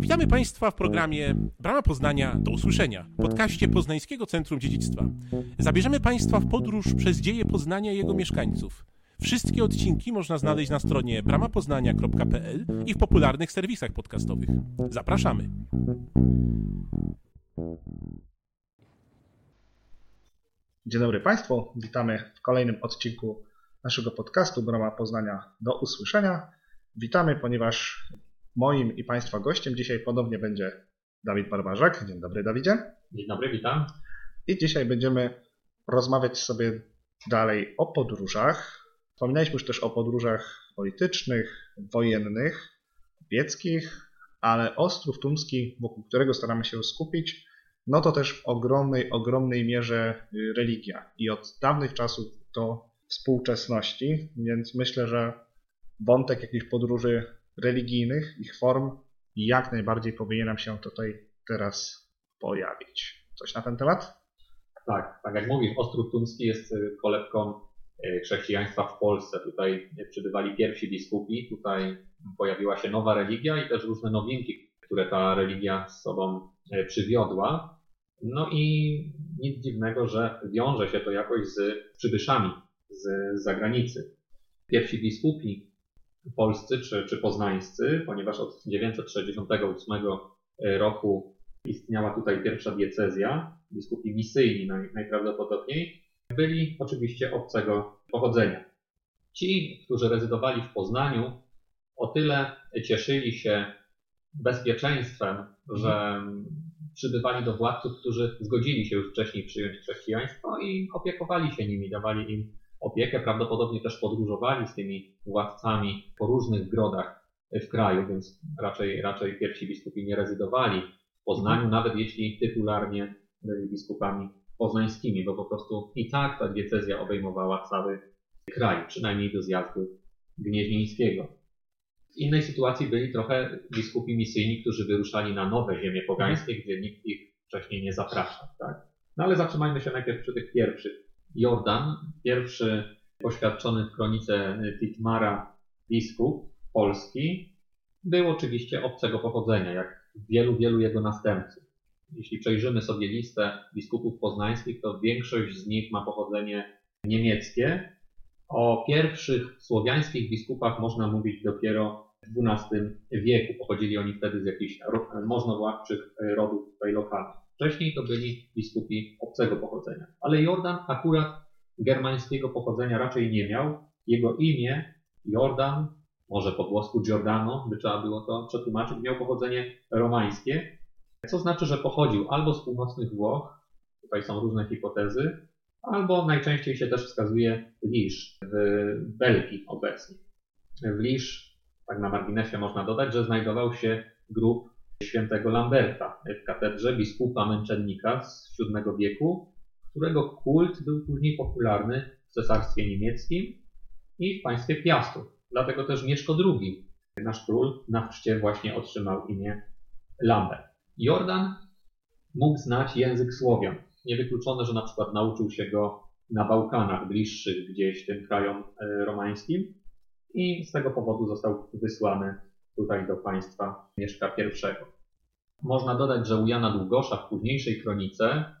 Witamy Państwa w programie Brama Poznania do usłyszenia, podcaście Poznańskiego Centrum Dziedzictwa. Zabierzemy Państwa w podróż przez dzieje Poznania i jego mieszkańców. Wszystkie odcinki można znaleźć na stronie bramapoznania.pl i w popularnych serwisach podcastowych. Zapraszamy. Dzień dobry Państwu, witamy w kolejnym odcinku naszego podcastu Brama Poznania do usłyszenia. Witamy, ponieważ moim i Państwa gościem dzisiaj ponownie będzie Dawid Barbarzak. Dzień dobry Dawidzie. Dzień dobry, witam. I dzisiaj będziemy rozmawiać sobie dalej o podróżach. Wspominaliśmy już też o podróżach politycznych, wojennych, wieckich, ale Ostrów Tumski, wokół którego staramy się skupić, no to też w ogromnej, ogromnej mierze y, religia. I od dawnych czasów do współczesności, więc myślę, że wątek jakichś podróży religijnych, ich form jak najbardziej powinien nam się tutaj teraz pojawić. Coś na ten temat? Tak, tak jak mówisz, Ostrów Tumski jest y, kolebką y, chrześcijaństwa w Polsce. Tutaj przybywali pierwsi biskupi, tutaj pojawiła się nowa religia i też różne nowinki, które ta religia z sobą y, przywiodła. No i nic dziwnego, że wiąże się to jakoś z przybyszami z zagranicy. Pierwsi biskupi polscy czy, czy poznańscy, ponieważ od 968 roku istniała tutaj pierwsza diecezja, biskupi misyjni naj, najprawdopodobniej, byli oczywiście obcego pochodzenia. Ci, którzy rezydowali w Poznaniu, o tyle cieszyli się bezpieczeństwem, że przybywali do władców, którzy zgodzili się już wcześniej przyjąć chrześcijaństwo i opiekowali się nimi, dawali im opiekę, prawdopodobnie też podróżowali z tymi władcami po różnych grodach w kraju, więc raczej, raczej pierwsi biskupi nie rezydowali w Poznaniu, mhm. nawet jeśli tytularnie byli biskupami poznańskimi, bo po prostu i tak ta diecezja obejmowała cały kraj, przynajmniej do zjazdu gnieźnieńskiego. W innej sytuacji byli trochę biskupi misyjni, którzy wyruszali na nowe ziemie pogańskie, gdzie nikt ich wcześniej nie zapraszał. Tak? No ale zatrzymajmy się najpierw przy tych pierwszych. Jordan, pierwszy poświadczony w kronice Titmara biskup polski, był oczywiście obcego pochodzenia, jak wielu, wielu jego następców. Jeśli przejrzymy sobie listę biskupów poznańskich, to większość z nich ma pochodzenie niemieckie. O pierwszych słowiańskich biskupach można mówić dopiero w XII wieku. Pochodzili oni wtedy z jakichś możnowładczych rodów tutaj lokalnych. Wcześniej to byli biskupi obcego pochodzenia. Ale Jordan akurat germańskiego pochodzenia raczej nie miał. Jego imię Jordan, może po włosku Giordano, by trzeba było to przetłumaczyć, miał pochodzenie romańskie, co znaczy, że pochodził albo z północnych Włoch, tutaj są różne hipotezy, albo najczęściej się też wskazuje Lisz w Belgii obecnie. W Lisz, tak na marginesie można dodać, że znajdował się grób świętego Lamberta w katedrze biskupa męczennika z VII wieku, którego kult był później popularny w cesarstwie niemieckim i w państwie Piastów. Dlatego też Mieszko II, nasz król, na chrzcie właśnie otrzymał imię Lambert. Jordan mógł znać język Słowian. Niewykluczone, że na przykład nauczył się go na Bałkanach, bliższych gdzieś tym krajom e, romańskim i z tego powodu został wysłany tutaj do państwa Mieszka I. Można dodać, że u Jana Długosza w późniejszej kronice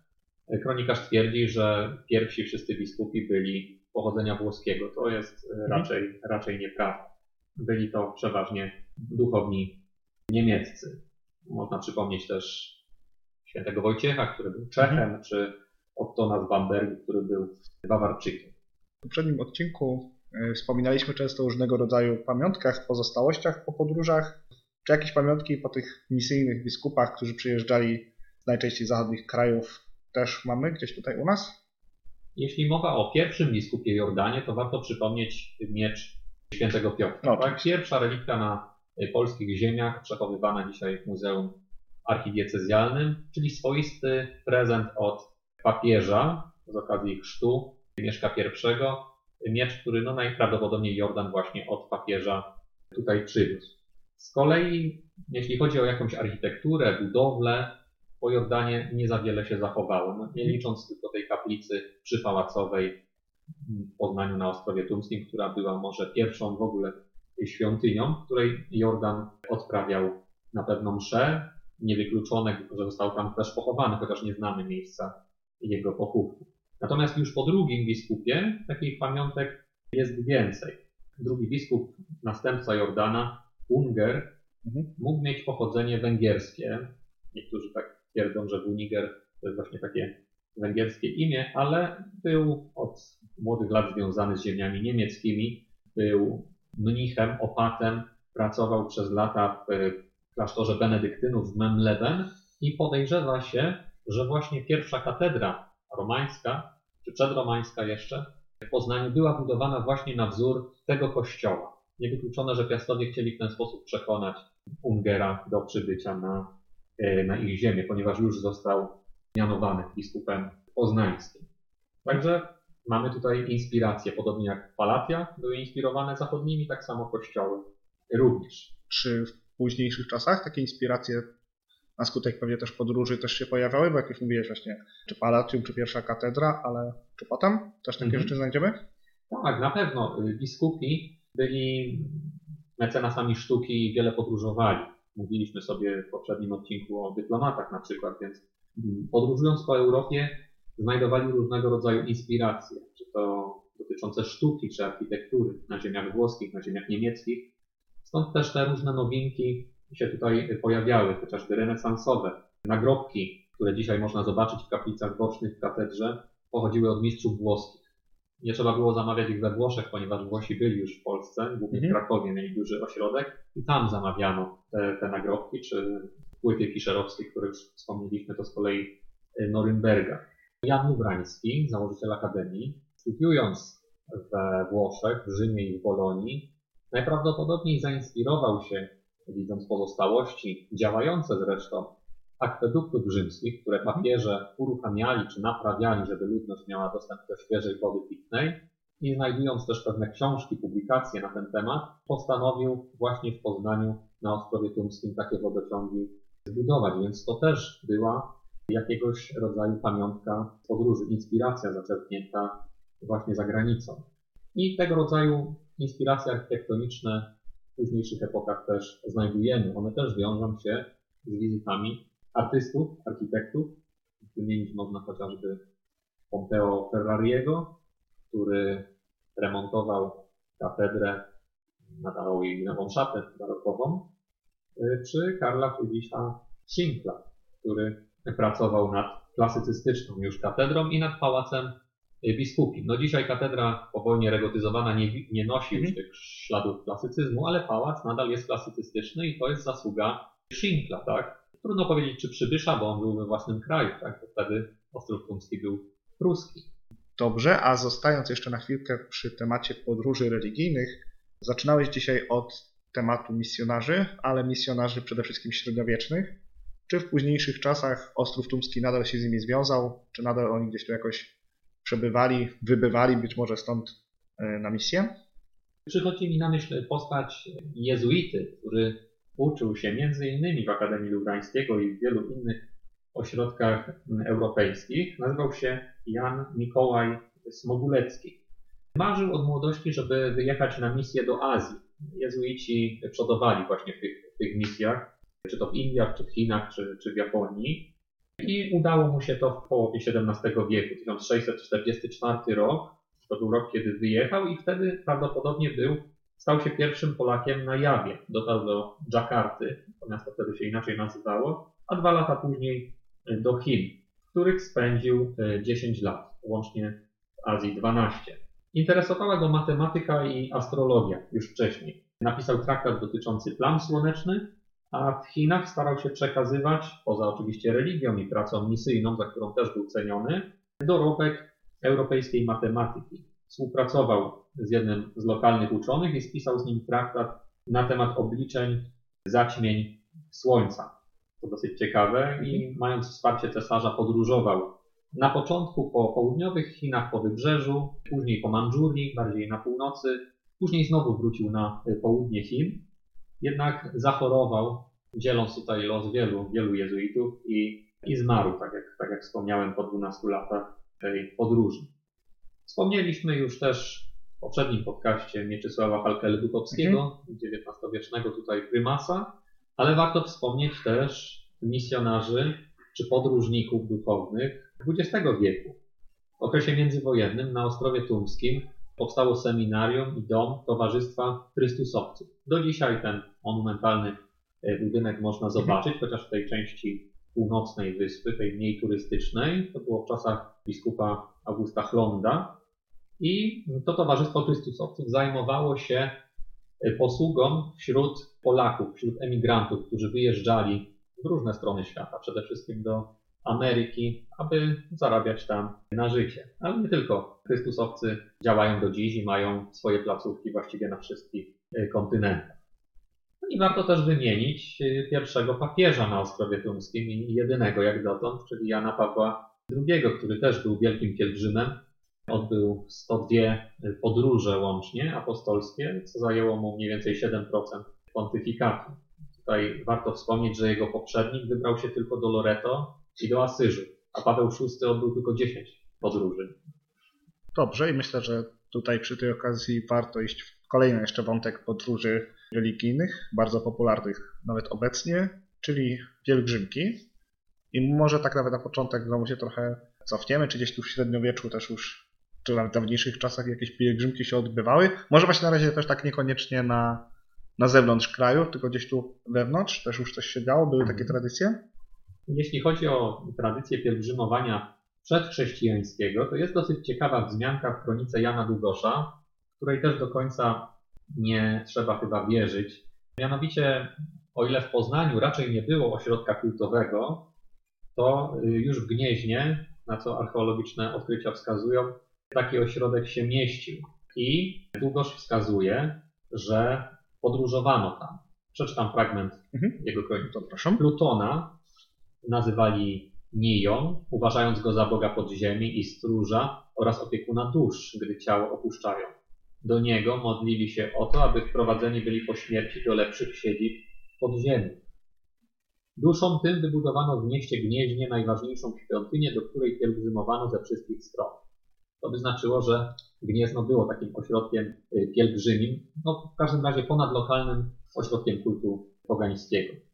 e, kronikarz twierdzi, że pierwsi wszyscy biskupi byli pochodzenia włoskiego. To jest e, mhm. raczej, raczej nieprawda. Byli to przeważnie duchowni niemieccy. Można przypomnieć też świętego Wojciecha, który był Czechem, mhm. czy Ottona z Bambergu, który był Bawarczykiem. W poprzednim odcinku wspominaliśmy często o różnego rodzaju pamiątkach, pozostałościach po podróżach, czy jakieś pamiątki po tych misyjnych biskupach, którzy przyjeżdżali z najczęściej zachodnich krajów, też mamy gdzieś tutaj u nas? Jeśli mowa o pierwszym biskupie Jordanie, to warto przypomnieć miecz świętego Piotra. No, tak? Pierwsza relikta na polskich ziemiach, przechowywana dzisiaj w Muzeum Archidiecezjalnym, czyli swoisty prezent od papieża z okazji chrztu Mieszka I miecz, który no najprawdopodobniej Jordan właśnie od papieża tutaj przywiózł. Z kolei, jeśli chodzi o jakąś architekturę, budowlę, po Jordanie nie za wiele się zachowało. No, nie licząc tylko tej kaplicy przypałacowej w Poznaniu na Ostrowie Tumskim, która była może pierwszą w ogóle świątynią, w której Jordan odprawiał na pewną mszę. Niewykluczone, że został tam też pochowany, chociaż nie znamy miejsca jego pochówku. Natomiast już po drugim biskupie takich pamiątek jest więcej. Drugi biskup, następca Jordana, Unger, Mhm. mógł mieć pochodzenie węgierskie. Niektórzy tak twierdzą, że Wuniger to jest właśnie takie węgierskie imię, ale był od młodych lat związany z ziemiami niemieckimi. Był mnichem, opatem, pracował przez lata w klasztorze benedyktynów w Memleben i podejrzewa się, że właśnie pierwsza katedra romańska, czy przedromańska jeszcze, w Poznaniu była budowana właśnie na wzór tego kościoła. Niewykluczone, że piastowie chcieli w ten sposób przekonać Ungera do przybycia na, e, na ich ziemię, ponieważ już został mianowany biskupem poznańskim. Także mamy tutaj inspiracje, podobnie jak Palatia były inspirowane zachodnimi, tak samo kościoły również. Czy w późniejszych czasach takie inspiracje na skutek pewnie też podróży też się pojawiały? Bo jak już mówiłeś właśnie, czy Palatium, czy pierwsza katedra, ale czy potem też takie Mhm. rzeczy znajdziemy? Tak, na pewno. Y, Biskupi byli mecenasami sztuki i wiele podróżowali. Mówiliśmy sobie w poprzednim odcinku o dyplomatach na przykład, więc mm, podróżując po Europie znajdowali różnego rodzaju inspiracje, czy to dotyczące sztuki, czy architektury na ziemiach włoskich, na ziemiach niemieckich. Stąd też te różne nowinki się tutaj pojawiały, chociażby renesansowe. Nagrobki, które dzisiaj można zobaczyć w kaplicach bocznych w katedrze, pochodziły od mistrzów włoskich. Nie trzeba było zamawiać ich we Włoszech, ponieważ Włosi byli już w Polsce, głównie w Mhm. Krakowie mieli duży ośrodek i tam zamawiano te, te nagrobki, czy płyty fiszerowskie, które już wspomnieliśmy, to z kolei y, Norymberga. Jan Lubrański, założyciel Akademii, studiując we Włoszech, w Rzymie i w Bolonii, najprawdopodobniej zainspirował się, widząc pozostałości, działające zresztą, akweduktów rzymskich, które papieże uruchamiali czy naprawiali, żeby ludność miała dostęp do świeżej wody pitnej i znajdując też pewne książki, publikacje na ten temat, postanowił właśnie w Poznaniu na Ostrowie Tumskim takie wodociągi zbudować, więc to też była jakiegoś rodzaju pamiątka podróży, inspiracja zaczerpnięta właśnie za granicą. I tego rodzaju inspiracje architektoniczne późniejszych epokach też znajdujemy. One też wiążą się z wizytami artystów, architektów. Wymienić można chociażby Pompeo Ferrariego, który remontował katedrę, nadawał jej nową szatę barokową, y, czy Karla Friedricha Schinkla, który pracował nad klasycystyczną już katedrą i nad pałacem biskupim. No dzisiaj katedra po wojnie regotyzowana nie, nie nosi już tych śladów klasycyzmu, ale pałac nadal jest klasycystyczny i to jest zasługa Schinkla, tak? Trudno powiedzieć, czy przybysza, bo on był we własnym kraju, tak? Bo wtedy Ostrów Tumski był pruski. Dobrze, a zostając jeszcze na chwilkę przy temacie podróży religijnych, zaczynałeś dzisiaj od tematu misjonarzy, ale misjonarzy przede wszystkim średniowiecznych. Czy w późniejszych czasach Ostrów Tumski nadal się z nimi związał? Czy nadal oni gdzieś tu jakoś przebywali, wybywali, być może stąd e, na misję? Przychodzi mi na myśl postać jezuity, który uczył się między innymi w Akademii Lubrańskiego i w wielu innych ośrodkach europejskich. Nazywał się Jan Mikołaj Smogulecki. Marzył od młodości, żeby wyjechać na misję do Azji. Jezuici przodowali właśnie w tych, w tych misjach, czy to w Indiach, czy w Chinach, czy, czy w Japonii. I udało mu się to w połowie XVII wieku, 1644 rok. To był rok, kiedy wyjechał i wtedy prawdopodobnie był, stał się pierwszym Polakiem na Jawie. Dotarł do Dżakarty, to wtedy się inaczej nazywało, a dwa lata później do Chin, w których spędził e, 10 lat, łącznie w Azji 12. Interesowała go matematyka i astrologia już wcześniej. Napisał traktat dotyczący plam słonecznych, a w Chinach starał się przekazywać, poza oczywiście religią i pracą misyjną, za którą też był ceniony, dorobek europejskiej matematyki. Współpracował z jednym z lokalnych uczonych i spisał z nim traktat na temat obliczeń zaćmień Słońca. To dosyć ciekawe i mając wsparcie cesarza podróżował na początku po południowych Chinach, po wybrzeżu, później po Mandżurii, bardziej na północy, później znowu wrócił na południe Chin, jednak zachorował, dzieląc tutaj los wielu, wielu jezuitów i, i zmarł, tak jak, tak jak wspomniałem, po 12 latach tej podróży. Wspomnieliśmy już też w poprzednim podcaście Mieczysława Halkel-Dutowskiego, XIX-wiecznego tutaj prymasa, Ale warto wspomnieć też misjonarzy czy podróżników duchownych XX wieku. W okresie międzywojennym na Ostrowie Tumskim powstało seminarium i dom Towarzystwa Chrystusowców. Do dzisiaj ten monumentalny e, budynek można zobaczyć, chociaż w tej części północnej wyspy, tej mniej turystycznej, to było w czasach biskupa Augusta Chlonda. I to Towarzystwo Chrystusowców zajmowało się e, posługą wśród Polaków, wśród emigrantów, którzy wyjeżdżali w różne strony świata, przede wszystkim do Ameryki, aby zarabiać tam na życie. Ale nie tylko. Chrystusowcy działają do dziś i mają swoje placówki właściwie na wszystkich e, kontynentach. No I warto też wymienić e, pierwszego papieża na Ostrowie Tumskim i jedynego jak dotąd, czyli Jana Pawła II, który też był wielkim pielgrzymem. Odbył 102 podróże łącznie apostolskie, co zajęło mu mniej więcej 7% pontyfikatu. Tutaj warto wspomnieć, że jego poprzednik wybrał się tylko do Loreto i do Asyżu, a Paweł VI odbył tylko 10 podróży. Dobrze i myślę, że tutaj przy tej okazji warto iść w kolejny jeszcze wątek podróży religijnych, bardzo popularnych nawet obecnie, czyli pielgrzymki. I może tak nawet na początek znowu się trochę cofniemy, czy gdzieś tu w średniowieczu też już, czy nawet w dawniejszych czasach jakieś pielgrzymki się odbywały. Może właśnie na razie też tak niekoniecznie na, na zewnątrz kraju, tylko gdzieś tu wewnątrz też już coś się działo, były takie tradycje? Jeśli chodzi o tradycję pielgrzymowania przedchrześcijańskiego, to jest dosyć ciekawa wzmianka w kronice Jana Długosza, której też do końca nie trzeba chyba wierzyć. Mianowicie, o ile w Poznaniu raczej nie było ośrodka kultowego, to y, już w Gnieźnie, na co archeologiczne odkrycia wskazują, taki ośrodek się mieścił. I Długosz wskazuje, że podróżowano tam. Przeczytam fragment mhm. jego kroniki. Plutona nazywali Niją, uważając go za boga podziemi i stróża oraz opiekuna dusz, gdy ciało opuszczają. Do niego modlili się o to, aby wprowadzeni byli po śmierci do lepszych siedzib podziemi. Duszom tym wybudowano w mieście Gnieźnie najważniejszą świątynię, do której pielgrzymowano ze wszystkich stron. To by znaczyło, że Gniezno było takim ośrodkiem y, pielgrzymim, no w każdym razie ponadlokalnym ośrodkiem kultu pogańskiego.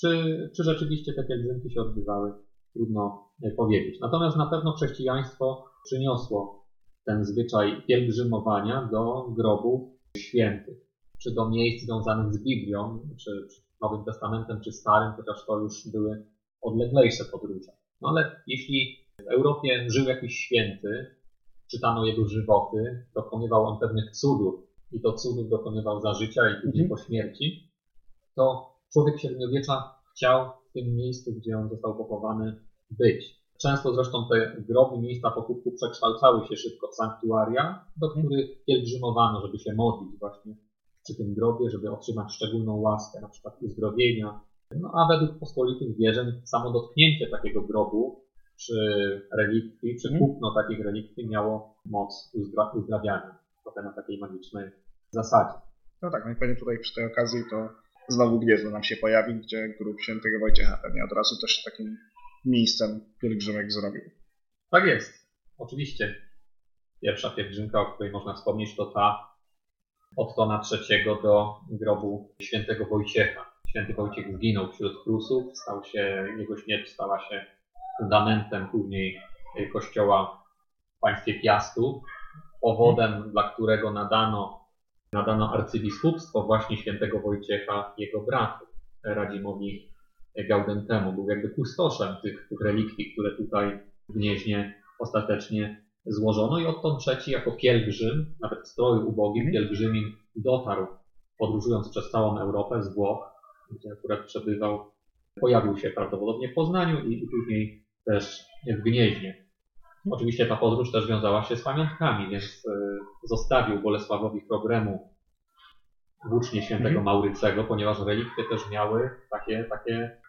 Czy, czy rzeczywiście te pielgrzymki się odbywały? Trudno y, powiedzieć. Natomiast na pewno chrześcijaństwo przyniosło ten zwyczaj pielgrzymowania do grobów świętych, czy do miejsc związanych z Biblią, czy, czy Nowym Testamentem, czy Starym, chociaż to już były odleglejsze podróże. No ale jeśli w Europie żył jakiś święty, czytano jego żywoty, dokonywał on pewnych cudów i to cudów dokonywał za życia i później mhm. po śmierci, to człowiek średniowiecza chciał w tym miejscu, gdzie on został pochowany, być. Często zresztą te groby, miejsca pochówku przekształcały się szybko w sanktuaria, do mhm. których pielgrzymowano, żeby się modlić właśnie przy tym grobie, żeby otrzymać szczególną łaskę, na przykład uzdrowienia. No a według pospolitych wierzeń samo dotknięcie takiego grobu czy relikwii, czy mhm. kupno takich relikwii miało moc uzdra uzdrawiania, trochę na takiej magicznej zasadzie. No tak, no i pewnie tutaj przy tej okazji to znowu Gniezno nam się pojawi, gdzie grób świętego Wojciecha pewnie od razu też takim miejscem pielgrzymek zrobił. Tak jest, oczywiście. Pierwsza pielgrzymka, o której można wspomnieć, to ta od Tona III do grobu świętego Wojciecha. Święty Wojciech zginął wśród Prusów, stał się, jego śmierć stała się fundamentem później kościoła w państwie Piastów, powodem, dla którego nadano, nadano arcybiskupstwo właśnie świętego Wojciecha jego bratu, Radzimowi Gaudentemu. Był jakby kustoszem tych, tych relikwii, które tutaj w Gnieźnie ostatecznie złożono i odtąd trzeci jako pielgrzym, nawet w stroju ubogim, pielgrzymin dotarł, podróżując przez całą Europę z Włoch, gdzie akurat przebywał, pojawił się prawdopodobnie w Poznaniu i, i później też w Gnieźnie. Oczywiście ta podróż też wiązała się z pamiątkami, więc y, zostawił Bolesławowi Chrobremu włócznie świętego mhm. Maurycego, ponieważ relikwie też miały takie, takie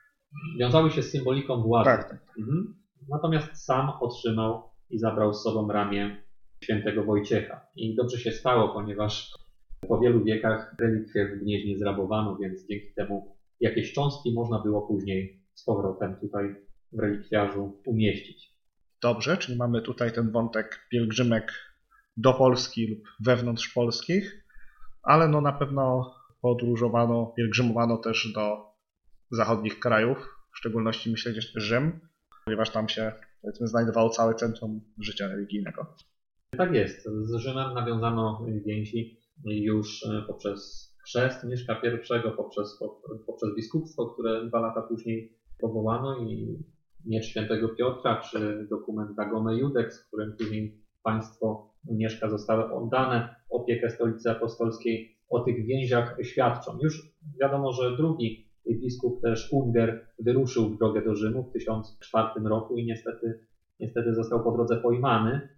wiązały się z symboliką władzy. Tak, tak. Mhm. Natomiast sam otrzymał i zabrał z sobą ramię świętego Wojciecha. I dobrze się stało, ponieważ po wielu wiekach relikwie w Gnieźnie zrabowano, więc dzięki temu jakieś cząstki można było później z powrotem tutaj w relikwiarzu umieścić. Dobrze, czyli mamy tutaj ten wątek pielgrzymek do Polski lub wewnątrz polskich, ale no na pewno podróżowano, pielgrzymowano też do zachodnich krajów, w szczególności myślę gdzieś Rzym, ponieważ tam się powiedzmy znajdowało całe centrum życia religijnego. Tak jest. Z Rzymem nawiązano więzi już e, poprzez chrzest Mieszka I, poprzez, poprzez biskupstwo, które dwa lata później powołano i miecz świętego Piotra, czy dokument Dagome Judex, w którym później państwo Mieszka zostały oddane opiekę stolicy apostolskiej, o tych więziach świadczą. Już wiadomo, że drugi biskup też Unger wyruszył w drogę do Rzymu w 1004 roku i niestety, niestety został po drodze pojmany,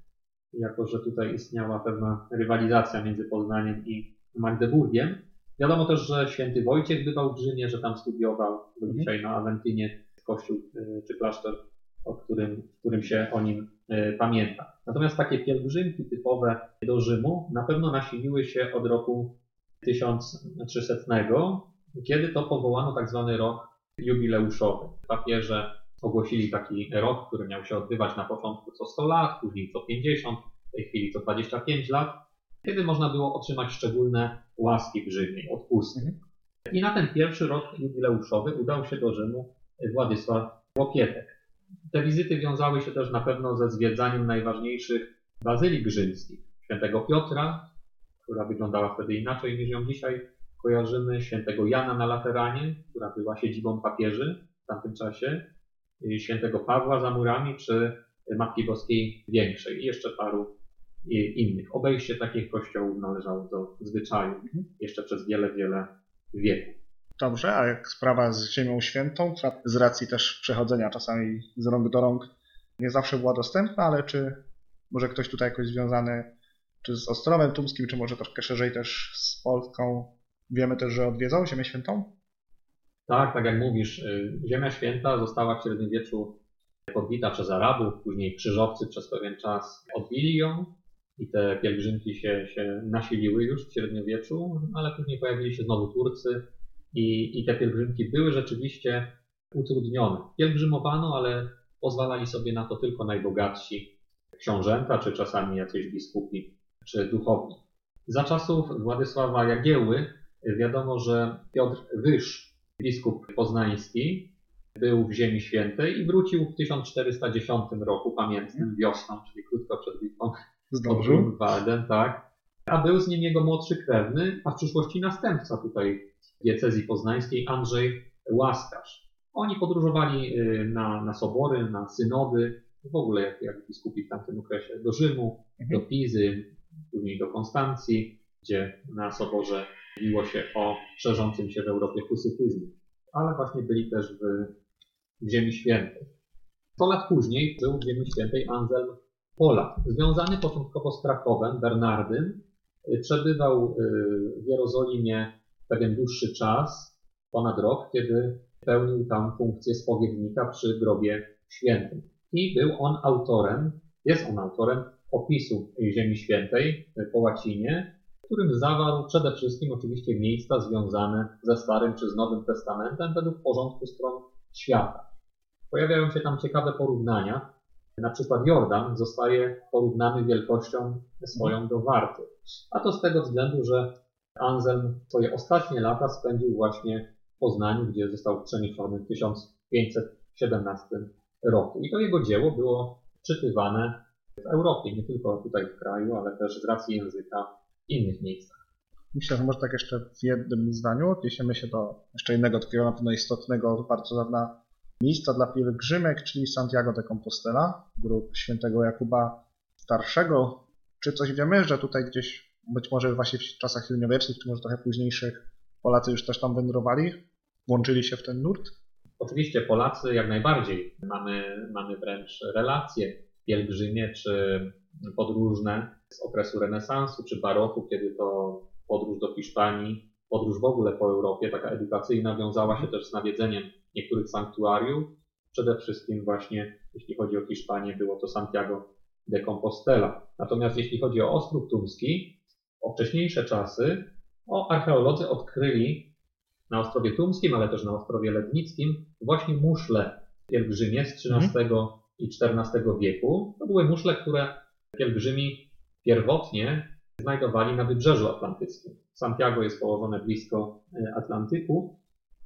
jako że tutaj istniała pewna rywalizacja między Poznaniem i Magdeburgiem. Wiadomo też, że święty Wojciech bywał w Rzymie, że tam studiował do mhm. dzisiaj na Aventynie kościół y, czy klasztor, o którym, w którym się o nim y, pamięta. Natomiast takie pielgrzymki typowe do Rzymu na pewno nasiliły się od roku 1300, kiedy to powołano tak zwany rok jubileuszowy. Papieże ogłosili taki rok, który miał się odbywać na początku co 100 lat, później co 50, w tej chwili co 25 lat, kiedy można było otrzymać szczególne łaski w Rzymie, odpusty. Mhm. I na ten pierwszy rok jubileuszowy udał się do Rzymu Władysław Łopietek. Te wizyty wiązały się też na pewno ze zwiedzaniem najważniejszych bazylik rzymskich. Świętego Piotra, która wyglądała wtedy inaczej niż ją dzisiaj kojarzymy, świętego Jana na Lateranie, która była siedzibą papieży w tamtym czasie, świętego Pawła za murami, czy Matki Boskiej Większej i jeszcze paru innych. Obejście takich kościołów należało do zwyczaju mhm. jeszcze przez wiele, wiele wieków. Dobrze, a jak sprawa z Ziemią Świętą, z racji też przechodzenia czasami z rąk do rąk, nie zawsze była dostępna, ale czy może ktoś tutaj jakoś związany czy z Ostrowem Tumskim, czy może troszkę szerzej też z Polską, wiemy też, że odwiedzał Ziemię Świętą? Tak, tak jak mówisz, y, Ziemia Święta została w średniowieczu podbita przez Arabów, później krzyżowcy przez pewien czas odbili ją i te pielgrzymki się, się nasiliły już w średniowieczu, ale później pojawili się znowu Turcy, i, i te pielgrzymki były rzeczywiście utrudnione. Pielgrzymowano, ale pozwalali sobie na to tylko najbogatsi książęta, czy czasami jacyś biskupi, czy duchowni. Za czasów Władysława Jagieły wiadomo, że Piotr Wyż, biskup poznański, był w Ziemi Świętej i wrócił w 1410 roku pamiętnym wiosną, czyli krótko przed bitwą Zdążył. Walden, tak. A był z nim jego młodszy krewny, a w przyszłości następca tutaj diecezji poznańskiej Andrzej Łaskarz. Oni podróżowali y, na, na sobory, na synody, w ogóle jak, jak biskupi w tamtym okresie, do Rzymu, mhm. do Pizy, później do Konstancji, gdzie na soborze mówiło się o szerzącym się w Europie husytyzmie. Ale właśnie byli też w, w Ziemi Świętej. 100 lat później był w Ziemi Świętej Anselm Polak, związany początkowo z Krakowem, Bernardyn. Y, przebywał y, w Jerozolimie pewien dłuższy czas, ponad rok, kiedy pełnił tam funkcję spowiednika przy grobie świętym. I był on autorem, jest on autorem opisu Ziemi Świętej po łacinie, w którym zawarł przede wszystkim oczywiście miejsca związane ze Starym czy z Nowym Testamentem według porządku stron świata. Pojawiają się tam ciekawe porównania. Na przykład Jordan zostaje porównany wielkością swoją do Warty. A to z tego względu, że Anselm swoje ostatnie lata spędził właśnie w Poznaniu, gdzie został przeniesiony w 1517 roku. I to jego dzieło było czytywane w Europie, nie tylko tutaj w kraju, ale też z racji języka w innych miejscach. Myślę, że może tak jeszcze w jednym zdaniu odniesiemy się do jeszcze innego takiego na pewno istotnego, bardzo dawna miejsca dla pielgrzymek, czyli Santiago de Compostela, grup świętego Jakuba Starszego. Czy coś wiemy, że tutaj gdzieś być może właśnie w czasach średniowiecznych, czy może trochę późniejszych, Polacy już też tam wędrowali, włączyli się w ten nurt? Oczywiście Polacy jak najbardziej. Mamy, mamy wręcz relacje pielgrzymie czy podróżne z okresu renesansu czy baroku, kiedy to podróż do Hiszpanii, podróż w ogóle po Europie, taka edukacyjna, wiązała się też z nawiedzeniem niektórych sanktuariów. Przede wszystkim właśnie, jeśli chodzi o Hiszpanię, było to Santiago de Compostela. Natomiast jeśli chodzi o Ostrów Tumski, o wcześniejsze czasy, o archeolodzy odkryli na Ostrowie Tumskim, ale też na Ostrowie Lednickim właśnie muszle pielgrzymie z XIII mm. i XIV wieku. To były muszle, które pielgrzymi pierwotnie znajdowali na wybrzeżu atlantyckim. Santiago jest położone blisko e, Atlantyku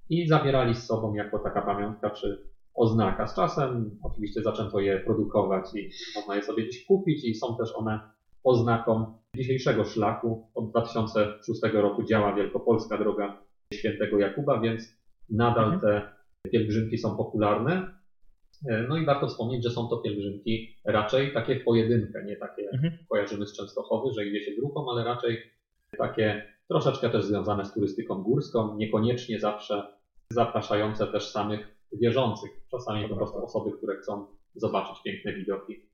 i zabierali z sobą jako taka pamiątka czy oznaka. Z czasem oczywiście zaczęto je produkować i można je sobie gdzieś kupić i są też one oznaką dzisiejszego szlaku. Od 2006 roku działa Wielkopolska Droga Świętego Jakuba, więc nadal mhm. te pielgrzymki są popularne. E, no i warto wspomnieć, że są to pielgrzymki raczej takie w pojedynkę, nie takie mhm. kojarzymy z Częstochowy, że idzie się grupą, ale raczej takie troszeczkę też związane z turystyką górską, niekoniecznie zawsze zapraszające też samych wierzących. Czasami po prostu osoby, które chcą zobaczyć piękne widoki.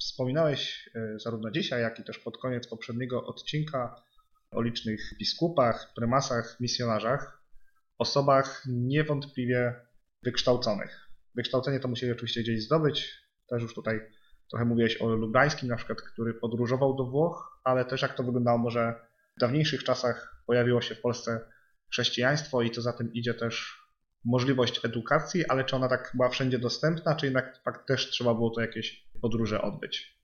Wspominałeś e, zarówno dzisiaj, jak i też pod koniec poprzedniego odcinka o licznych biskupach, prymasach, misjonarzach, osobach niewątpliwie wykształconych. Wykształcenie to musieli oczywiście gdzieś zdobyć. Też już tutaj trochę mówiłeś o Lubańskim, na przykład, który podróżował do Włoch, ale też jak to wyglądało może w dawniejszych czasach pojawiło się w Polsce chrześcijaństwo i co za tym idzie też możliwość edukacji, ale czy ona tak była wszędzie dostępna, czy jednak też trzeba było to jakieś podróże odbyć?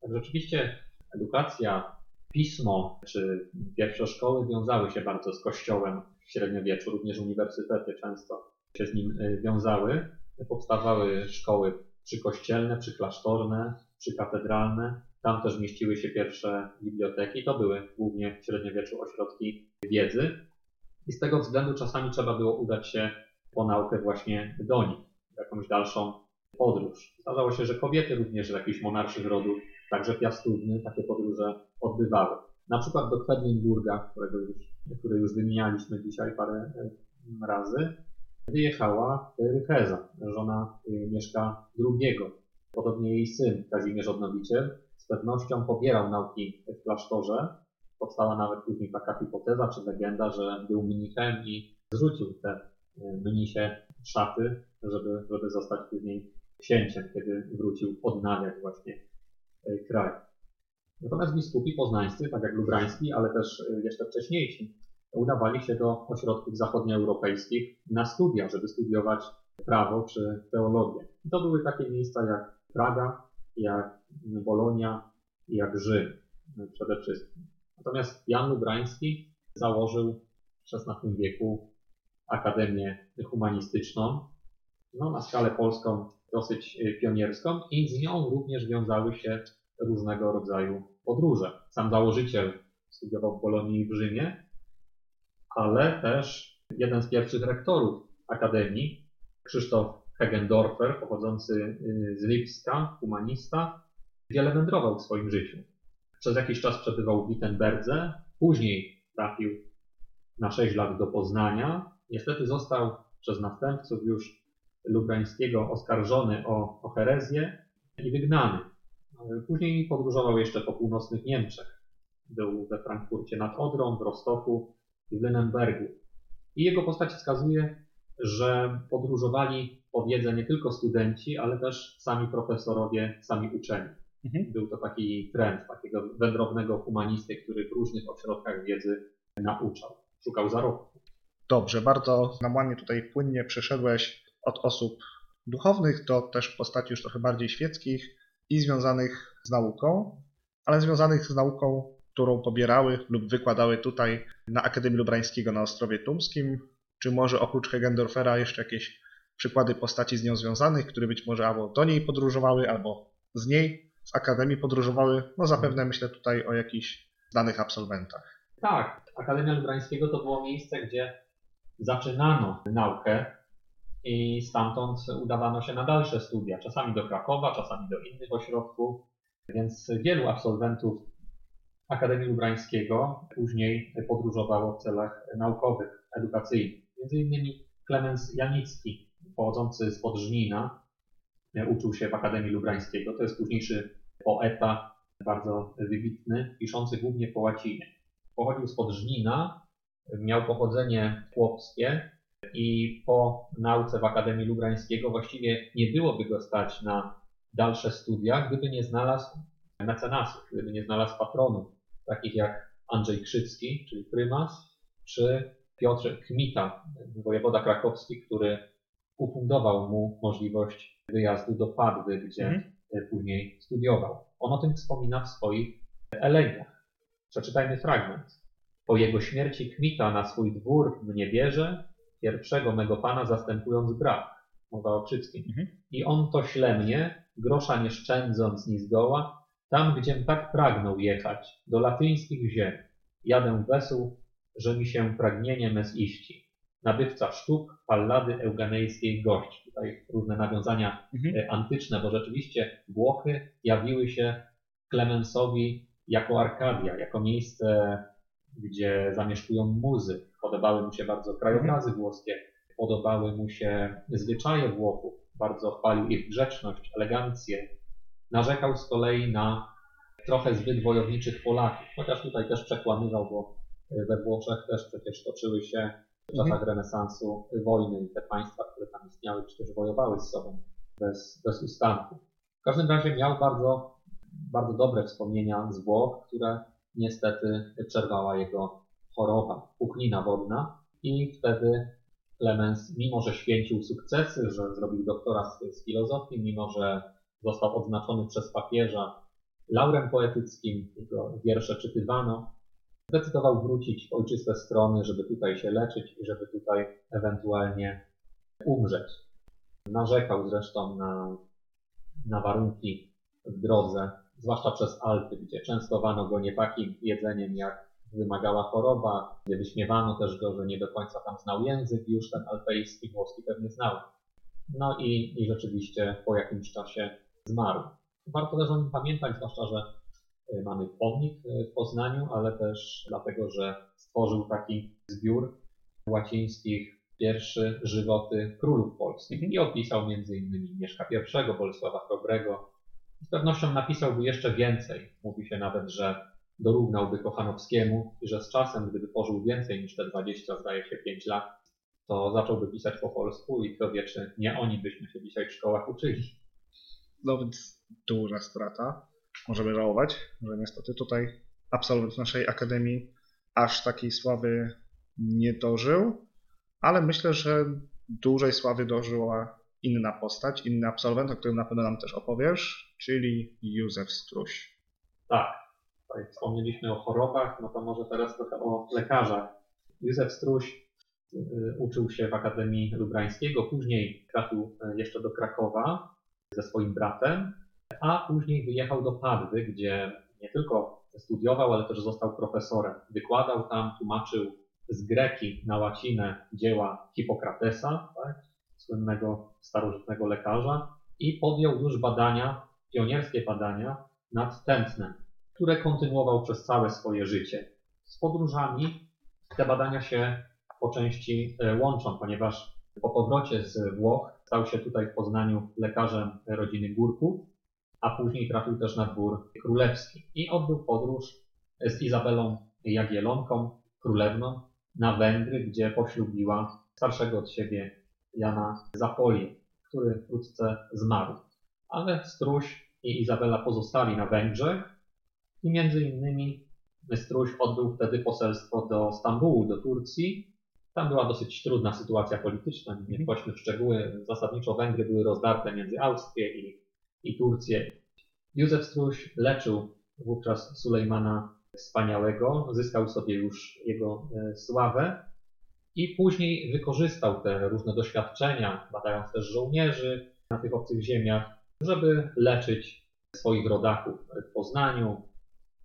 Tak, rzeczywiście edukacja, pismo czy pierwsze szkoły wiązały się bardzo z Kościołem w średniowieczu, również uniwersytety często się z nim y, wiązały. Powstawały szkoły przykościelne, przyklasztorne, przykatedralne. Tam też mieściły się pierwsze biblioteki. To były głównie w średniowieczu ośrodki wiedzy. I z tego względu czasami trzeba było udać się po naukę właśnie do nich, jakąś dalszą podróż. Zdarzało się, że kobiety również z jakichś monarszych rodów, także piastówny, takie podróże odbywały. Na przykład do Kwedlinburga, którego już, który już wymienialiśmy dzisiaj parę razy, wyjechała Rycheza, żona e, Mieszka II. Podobnie jej syn Kazimierz Odnowiciel z pewnością pobierał nauki w klasztorze. Powstała nawet później taka hipoteza czy legenda, że był mnichem i zrzucił te mnisie szaty, żeby, żeby zostać później księciem, kiedy wrócił odnawiać właśnie e, kraj. Natomiast biskupi poznańscy, tak jak lubrański, ale też e, jeszcze wcześniejsi, udawali się do ośrodków zachodnioeuropejskich na studia, żeby studiować prawo czy teologię. I to były takie miejsca jak Praga, jak Bolonia jak Rzym przede wszystkim. Natomiast Jan Lubrański założył w XVI wieku Akademię Humanistyczną, no, na skalę polską dosyć y, pionierską i z nią również wiązały się różnego rodzaju podróże. Sam założyciel studiował w Bolonii i w Rzymie, ale też jeden z pierwszych rektorów Akademii, Krzysztof Hegendorfer, pochodzący y, z Lipska, humanista, wiele wędrował w swoim życiu. Przez jakiś czas przebywał w Wittenberdze, później trafił na 6 lat do Poznania, Niestety został przez następców już Lubrańskiego oskarżony o, o herezję i wygnany. Później podróżował jeszcze po północnych Niemczech. Był we Frankfurcie nad Odrą, w Rostoku i w Lennenbergu. I jego postać wskazuje, że podróżowali po wiedzę nie tylko studenci, ale też sami profesorowie, sami uczeni. Mhm. Był to taki trend takiego wędrownego humanisty, który w różnych ośrodkach wiedzy nauczał. Szukał zarobku. Dobrze, bardzo nam ładnie tutaj płynnie przeszedłeś od osób duchownych do też postaci już trochę bardziej świeckich i związanych z nauką, ale związanych z nauką, którą pobierały lub wykładały tutaj na Akademii Lubrańskiego na Ostrowie Tumskim, czy może oprócz Hegendorfera jeszcze jakieś przykłady postaci z nią związanych, które być może albo do niej podróżowały, albo z niej, z Akademii podróżowały. No zapewne myślę tutaj o jakichś znanych absolwentach. Tak, Akademia Lubrańskiego to było miejsce, gdzie zaczynano naukę i stamtąd udawano się na dalsze studia, czasami do Krakowa, czasami do innych ośrodków, więc wielu absolwentów Akademii Lubrańskiego później podróżowało w celach naukowych, edukacyjnych. Między innymi Klemens Janicki, pochodzący z Podżnina, uczył się w Akademii Lubrańskiego. To jest późniejszy poeta, bardzo wybitny, piszący głównie po łacinie. Pochodził z Podżnina, miał pochodzenie chłopskie i po nauce w Akademii Lubrańskiego właściwie nie byłoby go stać na dalsze studia, gdyby nie znalazł mecenasów, gdyby nie znalazł patronów, takich jak Andrzej Krzycki, czyli prymas, czy Piotr Kmita, wojewoda krakowski, który ufundował mu możliwość wyjazdu do Padwy, gdzie mhm. później studiował. On o tym wspomina w swoich elegiach. Przeczytajmy fragment. Po jego śmierci Kmita na swój dwór mnie bierze, pierwszego mego pana zastępując brak. Mowa o Czyckim. Mhm. I on to śle mnie, grosza nie szczędząc ni zgoła, tam, gdziem tak pragnął jechać, do latyńskich ziem. Jadę wesół, że mi się pragnienie mes iści. Nabywca sztuk, pallady euganejskiej gość. Tutaj różne nawiązania Mhm. e, antyczne, bo rzeczywiście Włochy jawiły się Klemensowi jako Arkadia, jako miejsce, gdzie zamieszkują muzy. Podobały mu się bardzo krajobrazy włoskie, podobały mu się zwyczaje Włochów, bardzo chwalił ich grzeczność, elegancję. Narzekał z kolei na trochę zbyt wojowniczych Polaków, chociaż tutaj też przekłamywał, bo we Włoszech też przecież toczyły się w czasach renesansu wojny i te państwa, które tam istniały, przecież wojowały z sobą bez, bez ustanku. W każdym razie miał bardzo, bardzo dobre wspomnienia z Włoch, które niestety przerwała jego choroba, puchnina wodna i wtedy Clemens, mimo że święcił sukcesy, że zrobił doktorat z, z filozofii, mimo że został odznaczony przez papieża laurem poetyckim, jego wiersze czytywano, zdecydował wrócić w ojczyste strony, żeby tutaj się leczyć i żeby tutaj ewentualnie umrzeć. Narzekał zresztą na, na warunki w drodze, zwłaszcza przez Alpy, gdzie częstowano go nie takim jedzeniem, jak wymagała choroba, gdzie wyśmiewano też go, że nie do końca tam znał język, już ten alpejski, włoski pewnie znał. No i, i rzeczywiście po jakimś czasie zmarł. Warto też o nim pamiętać, zwłaszcza, że y, mamy pomnik y, w Poznaniu, ale też dlatego, że stworzył taki zbiór łacińskich pierwszy żywoty królów polskich i opisał m.in. Mieszka I, Bolesława Chrobrego. Z pewnością napisałby jeszcze więcej. Mówi się nawet, że dorównałby Kochanowskiemu i że z czasem, gdyby pożył więcej niż te 20, zdaje się, 5 lat, to zacząłby pisać po polsku i kto wie, czy nie oni byśmy się dzisiaj w szkołach uczyli. No więc duża strata. Możemy żałować, że niestety tutaj absolwent naszej akademii aż takiej sławy nie dożył, ale myślę, że dużej sławy dożyła inna postać, inny absolwent, o którym na pewno nam też opowiesz, czyli Józef Struś. Tak, tutaj wspomnieliśmy o chorobach, no to może teraz trochę o lekarzach. Józef Struś y, uczył się w Akademii Lubrańskiego, później trafił y, jeszcze do Krakowa ze swoim bratem, a później wyjechał do Padwy, gdzie nie tylko studiował, ale też został profesorem. Wykładał tam, tłumaczył z greki na łacinę dzieła Hipokratesa, tak, słynnego starożytnego lekarza, i podjął już badania, pionierskie badania nad tętnem, które kontynuował przez całe swoje życie. Z podróżami te badania się po części e, łączą, ponieważ po powrocie z Włoch stał się tutaj w Poznaniu lekarzem rodziny Górków, a później trafił też na dwór królewski i odbył podróż z Izabelą Jagielonką, królewną, na Węgry, gdzie poślubiła starszego od siebie Jana Zapolię, który wkrótce zmarł. Ale Struś i Izabela pozostali na Węgrzech i między innymi Struś odbył wtedy poselstwo do Stambułu, do Turcji. Tam była dosyć trudna sytuacja polityczna, nie wchodźmy w szczegóły. Zasadniczo Węgry były rozdarte między Austrię i, i Turcję. Józef Struś leczył wówczas Sulejmana Wspaniałego, zyskał sobie już jego e, sławę i później wykorzystał te różne doświadczenia, badając też żołnierzy na tych obcych ziemiach, żeby leczyć swoich rodaków w Poznaniu.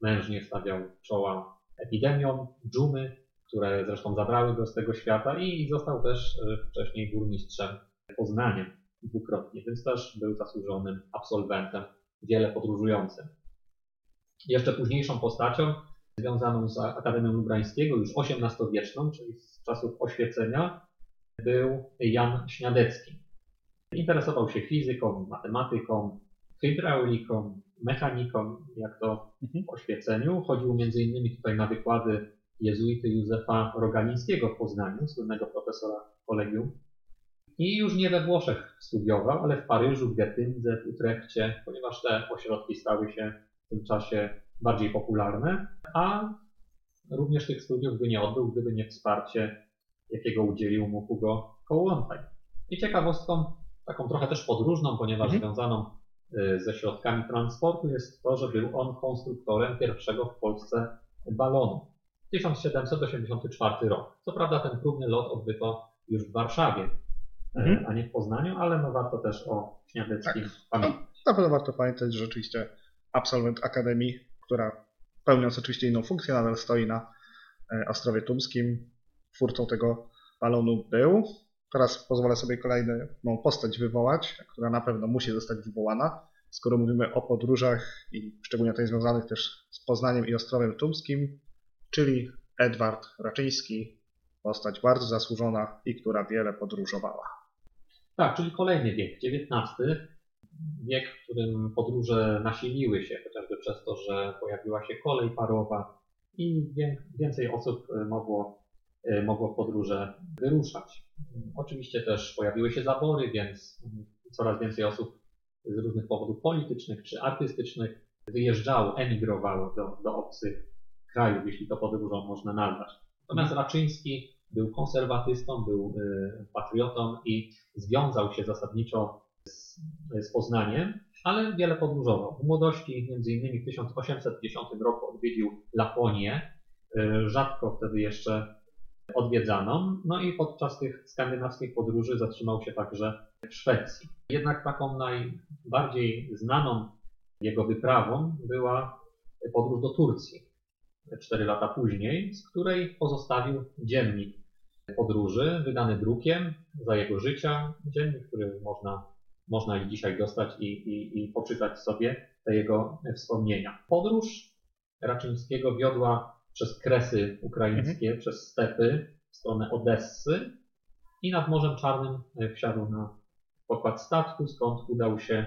Mężnie stawiał czoła epidemiom dżumy, które zresztą zabrały go z tego świata i został też e, wcześniej burmistrzem Poznania dwukrotnie, więc też był zasłużonym absolwentem, wiele podróżującym. Jeszcze późniejszą postacią związaną z Akademią Lubrańskiego, już XVIII-wieczną, czyli z czasów oświecenia, był Jan Śniadecki. Interesował się fizyką, matematyką, hydrauliką, mechaniką, jak to w oświeceniu. Chodził między innymi tutaj na wykłady jezuity Józefa Rogalińskiego w Poznaniu, słynnego profesora kolegium. I już nie we Włoszech studiował, ale w Paryżu, w Getyndze, w Utrechcie, ponieważ te ośrodki stały się w tym czasie bardziej popularne, a również tych studiów by nie odbył, gdyby nie wsparcie, jakiego udzielił mu Hugo Kołłątaj. I ciekawostką, taką trochę też podróżną, ponieważ Mhm. związaną y, ze środkami transportu jest to, że był on konstruktorem pierwszego w Polsce balonu. 1784 rok. Co prawda ten próbny lot odbyto już w Warszawie, Mhm. a nie w Poznaniu, ale no warto też o Śniadeckim pamiętać. Na pewno warto pamiętać, że rzeczywiście absolwent Akademii, która pełniąc oczywiście inną funkcję, nadal stoi na e, Ostrowie Tumskim. Twórcą tego balonu był. Teraz pozwolę sobie kolejną postać wywołać, która na pewno musi zostać wywołana. Skoro mówimy o podróżach i szczególnie tutaj związanych też z Poznaniem i Ostrowem Tumskim, czyli Edward Raczyński, postać bardzo zasłużona i która wiele podróżowała. Tak, czyli kolejny wiek, XIX, wiek, w którym podróże nasiliły się, chociażby przez to, że pojawiła się kolej parowa i wię- więcej osób e, mogło, e, mogło w podróże wyruszać. Oczywiście też pojawiły się zabory, więc coraz więcej osób z różnych powodów politycznych czy artystycznych wyjeżdżało, emigrowało do, do obcych krajów, jeśli to podróżą można nazwać. Natomiast Raczyński był konserwatystą, był y, patriotą i związał się zasadniczo z, z Poznaniem, ale wiele podróżował. W młodości, innymi w 1810 roku odwiedził Laponię, y, rzadko wtedy jeszcze odwiedzaną, no i podczas tych skandynawskich podróży zatrzymał się także w Szwecji. Jednak taką najbardziej znaną jego wyprawą była podróż do Turcji. Cztery lata później, z której pozostawił dziennik podróży, wydany drukiem za jego życia. Dziennik, który można, można i dzisiaj dostać i, i, i poczytać sobie te jego wspomnienia. Podróż Raczyńskiego wiodła przez kresy ukraińskie, przez stepy w stronę Odessy i nad Morzem Czarnym wsiadł na pokład statku, skąd udał się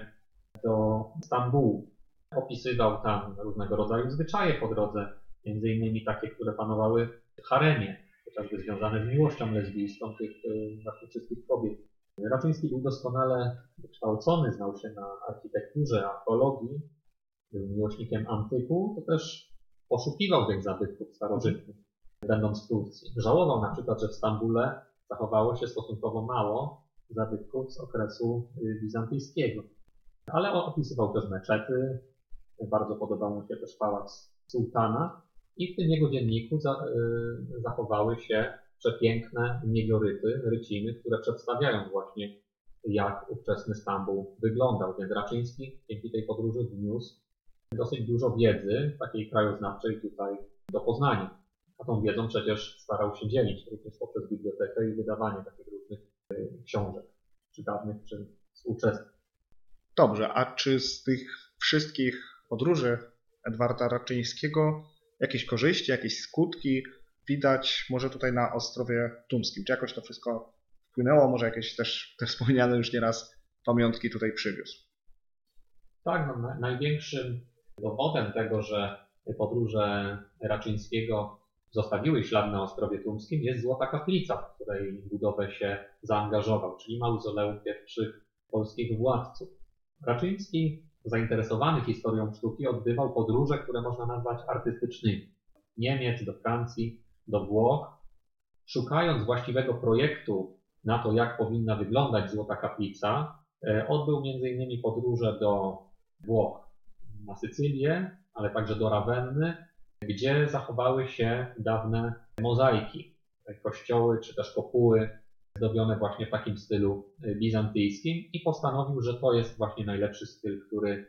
do Stambułu. Opisywał tam różnego rodzaju zwyczaje po drodze, między innymi takie, które panowały w haremie, chociażby związane z miłością lesbijską tych właśnie wszystkich kobiet. Raczyński był doskonale wykształcony, znał się na architekturze, archeologii, był miłośnikiem antyku, to też poszukiwał tych zabytków starożytnych, będąc w Turcji. Żałował na przykład, że w Stambule zachowało się stosunkowo mało zabytków z okresu y, bizantyjskiego. Ale opisywał też meczety, bardzo podobał mu się też pałac sułtana i w tym jego dzienniku za, y, zachowały się przepiękne miegoryty, ryciny, które przedstawiają właśnie jak ówczesny Stambuł wyglądał. Więc Raczyński dzięki tej podróży wniósł dosyć dużo wiedzy takiej krajoznawczej tutaj do Poznania. A tą wiedzą przecież starał się dzielić również poprzez bibliotekę i wydawanie takich różnych y, książek, czy dawnych, czy współczesnych. Dobrze, a czy z tych wszystkich podróży Edwarda Raczyńskiego jakieś korzyści, jakieś skutki widać może tutaj na Ostrowie Tumskim? Czy jakoś to wszystko wpłynęło? Może jakieś też te wspomniane już nieraz pamiątki tutaj przywiózł? Tak, no, na- największym dowodem tego, że podróże Raczyńskiego zostawiły ślad na Ostrowie Tumskim jest Złota Kaplica, w której budowę się zaangażował, czyli mauzoleum pierwszych polskich władców. Raczyński, zainteresowany historią sztuki, odbywał podróże, które można nazwać artystycznymi. Niemiec, do Francji, do Włoch, szukając właściwego projektu na to, jak powinna wyglądać Złota Kaplica, e, odbył m.in. podróże do Włoch, na Sycylię, ale także do Rawenny, gdzie zachowały się dawne mozaiki, kościoły czy też kopuły zdobione właśnie w takim stylu y, bizantyjskim i postanowił, że to jest właśnie najlepszy styl, który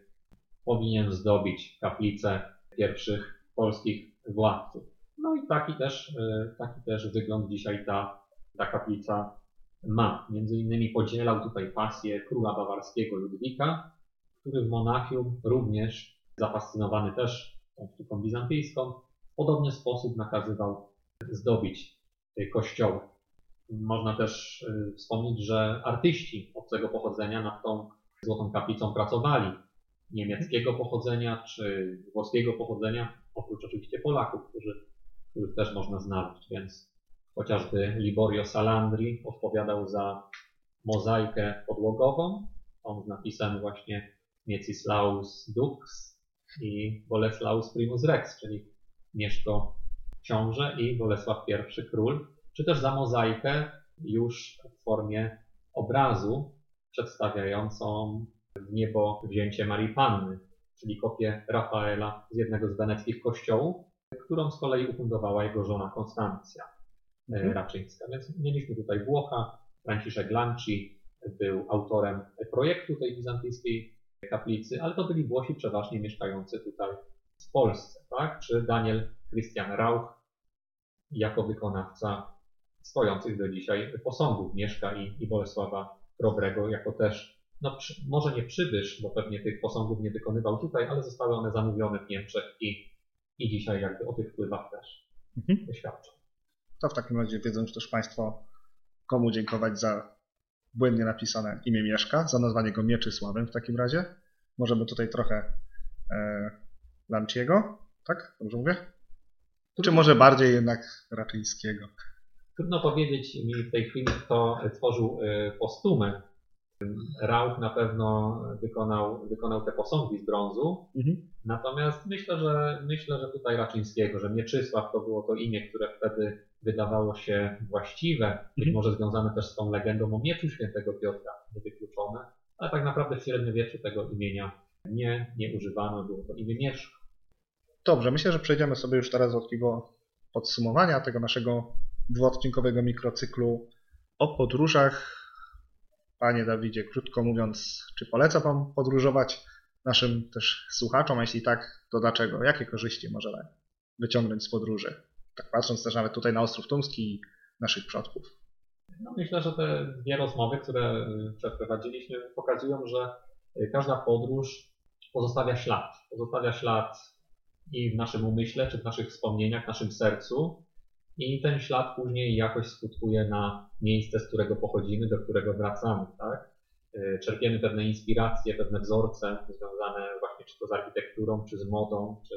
powinien zdobić kaplicę pierwszych polskich władców. No i taki też, y, taki też wygląd dzisiaj ta, ta kaplica ma. Między innymi podzielał tutaj pasję króla bawarskiego Ludwika, który w Monachium również zafascynowany też tą sztuką bizantyjską, w podobny sposób nakazywał zdobić y, kościoły. Można też y, wspomnieć, że artyści obcego pochodzenia nad tą złotą kaplicą pracowali. Niemieckiego pochodzenia czy włoskiego pochodzenia, oprócz oczywiście Polaków, którzy, których też można znaleźć. Więc chociażby Liborio Salandri odpowiadał za mozaikę podłogową. On z napisem właśnie Miecislaus Dux i Boleslaus Primus Rex, czyli Mieszko książę i Bolesław I król, czy też za mozaikę już w formie obrazu przedstawiającą w niebo wzięcie Marii Panny, czyli kopię Rafaela z jednego z weneckich kościołów, którą z kolei ufundowała jego żona Konstancja. mhm. Raczyńska. Więc mieliśmy tutaj Włocha, Franciszek Lanci był autorem projektu tej bizantyjskiej kaplicy, ale to byli Włosi przeważnie mieszkający tutaj w Polsce, tak? Czy Daniel Christian Rauch jako wykonawca stojących do dzisiaj posągów Mieszka i, i Bolesława Chrobrego, jako też, no przy, może nie przybysz, bo pewnie tych posągów nie wykonywał tutaj, ale zostały one zamówione w Niemczech i, i dzisiaj jakby o tych wpływach też mhm. świadczą. To w takim razie wiedzą też Państwo, komu dziękować za błędnie napisane imię Mieszka, za nazwanie go Mieczysławem w takim razie. Możemy tutaj trochę e, Lanciego, tak? Dobrze mówię? Czy może bardziej jednak Raczyńskiego? Trudno powiedzieć mi w tej chwili, kto tworzył e, postumy. Rauch na pewno wykonał, wykonał te posągi z brązu. Mhm. Natomiast myślę, że myślę, że tutaj Raczyńskiego, że Mieczysław to było to imię, które wtedy wydawało się właściwe, być mhm. może związane też z tą legendą o mieczu świętego Piotra, niewykluczone, ale tak naprawdę w średniowieczu tego imienia nie, nie używano, było to imię Mieszko. Dobrze, myślę, że przejdziemy sobie już teraz do takiego podsumowania tego naszego dwuodcinkowego mikrocyklu o podróżach. Panie Dawidzie, krótko mówiąc, czy poleca Pan podróżować naszym też słuchaczom? A jeśli tak, to dlaczego? Jakie korzyści możemy wyciągnąć z podróży? Tak patrząc też nawet tutaj na Ostrów Tumski i naszych przodków. No myślę, że te dwie rozmowy, które przeprowadziliśmy, pokazują, że każda podróż pozostawia ślad. Pozostawia ślad i w naszym umyśle, czy w naszych wspomnieniach, w naszym sercu. I ten ślad później jakoś skutkuje na miejsce, z którego pochodzimy, do którego wracamy. Tak? E, czerpiemy pewne inspiracje, pewne wzorce związane właśnie czy to z architekturą, czy z modą, czy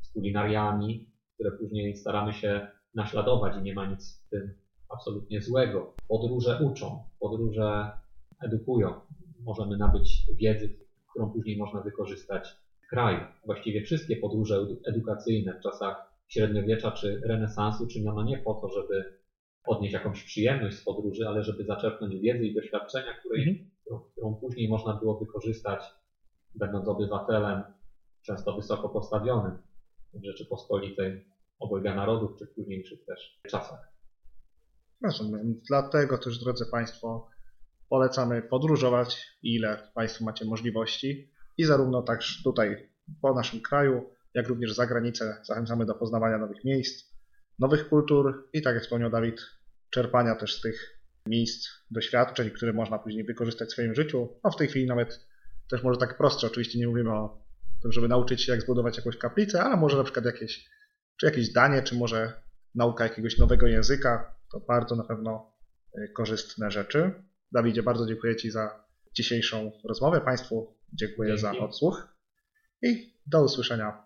z kulinariami, które później staramy się naśladować i nie ma nic w tym absolutnie złego. Podróże uczą, podróże edukują. Możemy nabyć wiedzy, którą później można wykorzystać kraju. Właściwie wszystkie podróże edukacyjne w czasach średniowiecza czy renesansu czyniono nie po to, żeby odnieść jakąś przyjemność z podróży, ale żeby zaczerpnąć wiedzy i doświadczenia, której, mhm. którą, którą później można było wykorzystać, będąc obywatelem, często wysoko postawionym w Rzeczypospolitej obojga narodów, czy w późniejszych też czasach. Rozumiem. Dlatego też, drodzy Państwo, polecamy podróżować, ile Państwo macie możliwości i zarówno także tutaj po naszym kraju, jak również za granicę zachęcamy do poznawania nowych miejsc, nowych kultur i tak jak wspomniał Dawid, czerpania też z tych miejsc doświadczeń, które można później wykorzystać w swoim życiu. No w tej chwili nawet też może tak prostsze, oczywiście nie mówimy o tym, żeby nauczyć się jak zbudować jakąś kaplicę, ale może na przykład jakieś, czy jakieś danie, czy może nauka jakiegoś nowego języka, to bardzo na pewno y, korzystne rzeczy. Dawidzie, bardzo dziękuję Ci za dzisiejszą rozmowę. Państwu dziękuję Dzięki. za odsłuch i do usłyszenia